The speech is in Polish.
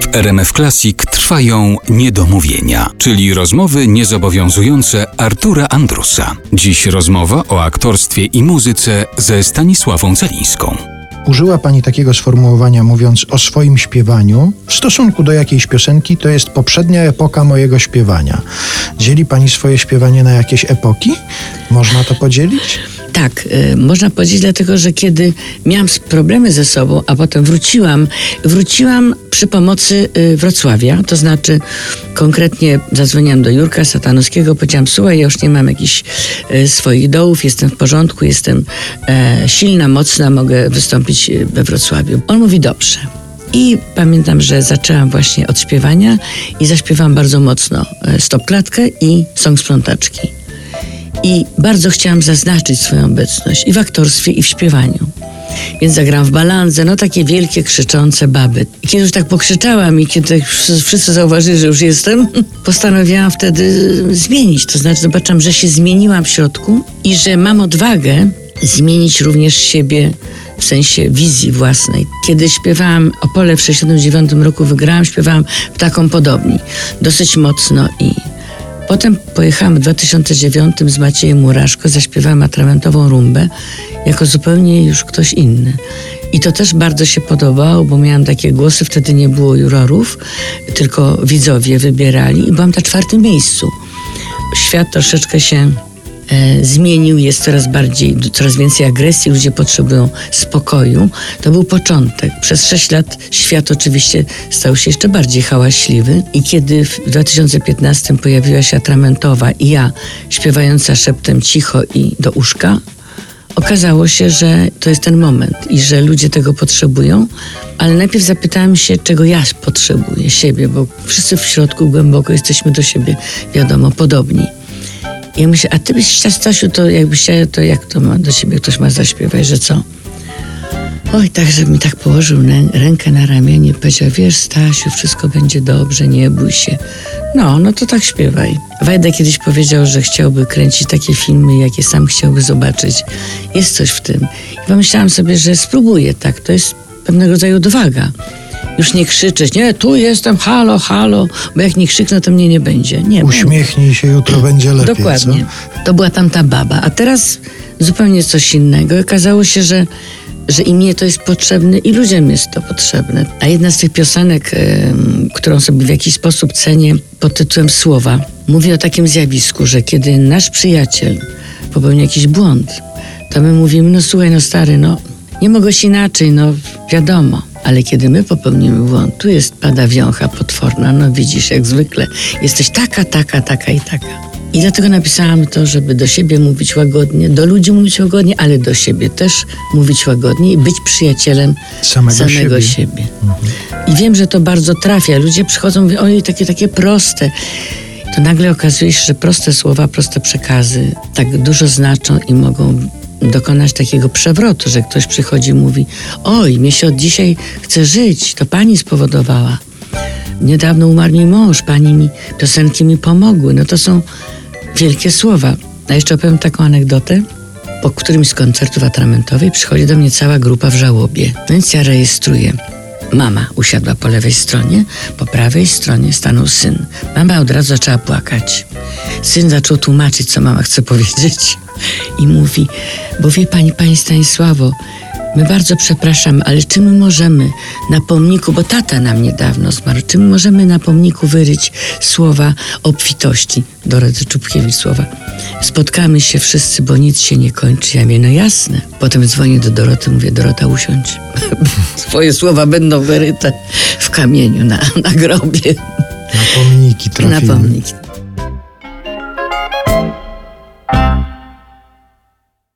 W RMF Classic trwają niedomówienia, czyli rozmowy niezobowiązujące Artura Andrusa. Dziś rozmowa o aktorstwie i muzyce ze Stanisławą Celińską. Użyła Pani takiego sformułowania, mówiąc o swoim śpiewaniu w stosunku do jakiejś piosenki, to jest poprzednia epoka mojego śpiewania. Dzieli Pani swoje śpiewanie na jakieś epoki? Można to podzielić? Tak, y, można powiedzieć, dlatego że kiedy miałam problemy ze sobą, a potem wróciłam, wróciłam przy pomocy y, Wrocławia, to znaczy konkretnie zadzwoniłam do Jurka Satanowskiego, powiedziałam, słuchaj, ja już nie mam jakichś y, swoich dołów, jestem w porządku, jestem e, silna, mocna, mogę wystąpić y, we Wrocławiu. On mówi, dobrze. I pamiętam, że zaczęłam właśnie od śpiewania i zaśpiewałam bardzo mocno e, stopklatkę i song sprzątaczki. I bardzo chciałam zaznaczyć swoją obecność i w aktorstwie, i w śpiewaniu. Więc zagrałam w balandze, no takie wielkie, krzyczące baby. I kiedy już tak pokrzyczałam i kiedy wszyscy- wszyscy zauważyli, że już jestem, postanowiłam wtedy zmienić. To znaczy zobaczyłam, że się zmieniłam w środku i że mam odwagę zmienić również siebie w sensie wizji własnej. Kiedy śpiewałam Opole w 69 roku, wygrałam, śpiewałam w taką podobni. Dosyć mocno i Potem pojechałam w 2009 z Maciejem Muraszko, zaśpiewałam atramentową rumbę jako zupełnie już ktoś inny. I to też bardzo się podobało, bo miałam takie głosy, wtedy nie było jurorów, tylko widzowie wybierali i byłam na czwartym miejscu. Świat troszeczkę się zmienił, jest coraz bardziej, coraz więcej agresji, ludzie potrzebują spokoju. To był początek. Przez sześć lat świat oczywiście stał się jeszcze bardziej hałaśliwy i kiedy w 2015 pojawiła się Atramentowa i ja śpiewająca szeptem cicho i do uszka, okazało się, że to jest ten moment i że ludzie tego potrzebują, ale najpierw zapytałam się, czego ja potrzebuję, siebie, bo wszyscy w środku głęboko jesteśmy do siebie, wiadomo, podobni. I ja myślę, a ty byś, Stasiu, to jakbyś chciała, to jak to ma do ciebie ktoś ma zaśpiewać, że co? Oj, tak, żeby mi tak położył rękę na ramieniu i powiedział, wiesz Stasiu, wszystko będzie dobrze, nie bój się. No, no to tak śpiewaj. Wajda kiedyś powiedział, że chciałby kręcić takie filmy, jakie sam chciałby zobaczyć. Jest coś w tym. I pomyślałam sobie, że spróbuję tak. To jest pewnego rodzaju odwaga. Już nie krzyczeć, nie, tu jestem, halo, halo, bo jak nie krzyknę, to mnie nie będzie. Nie, Uśmiechnij się, jutro będzie lepiej. Dokładnie. Co? To była tamta baba. A teraz zupełnie coś innego. I Okazało się, że, że i mnie to jest potrzebne, i ludziom jest to potrzebne. A jedna z tych piosenek, którą sobie w jakiś sposób cenię pod tytułem Słowa, mówi o takim zjawisku, że kiedy nasz przyjaciel popełni jakiś błąd, to my mówimy, no słuchaj, no stary, no nie mogłeś inaczej, no wiadomo. Ale kiedy my popełnimy błąd, tu jest pada wiącha potworna, no widzisz, jak zwykle, jesteś taka, taka, taka i taka. I dlatego napisałam to, żeby do siebie mówić łagodnie, do ludzi mówić łagodnie, ale do siebie też mówić łagodnie i być przyjacielem Samego samego siebie. siebie. I wiem, że to bardzo trafia. Ludzie przychodzą i mówią, ojej, takie, takie proste. To nagle okazuje się, że proste słowa, proste przekazy tak dużo znaczą i mogą dokonać takiego przewrotu, że ktoś przychodzi i mówi, oj, mnie się od dzisiaj chce żyć, to pani spowodowała. Niedawno umarł mi mąż, pani mi, piosenki mi pomogły. No to są wielkie słowa. A jeszcze opowiem taką anegdotę. Po którymś z koncertów atramentowej przychodzi do mnie cała grupa w żałobie. No więc ja rejestruję. Mama usiadła po lewej stronie, po prawej stronie stanął syn. Mama od razu zaczęła płakać. Syn zaczął tłumaczyć, co mama chce powiedzieć. I mówi, bo wie pani, pani Stanisławo, my bardzo przepraszamy, ale czy my możemy na pomniku, bo tata nam niedawno zmarł, czy my możemy na pomniku wyryć słowa obfitości? Doroty Czubkiewicz słowa. Spotkamy się wszyscy, bo nic się nie kończy. Ja mówię, no jasne. Potem dzwonię do Doroty, mówię, Dorota usiądź. Twoje słowa będą wyryte w kamieniu na, na grobie. Na pomniki Na trafimy. pomnik.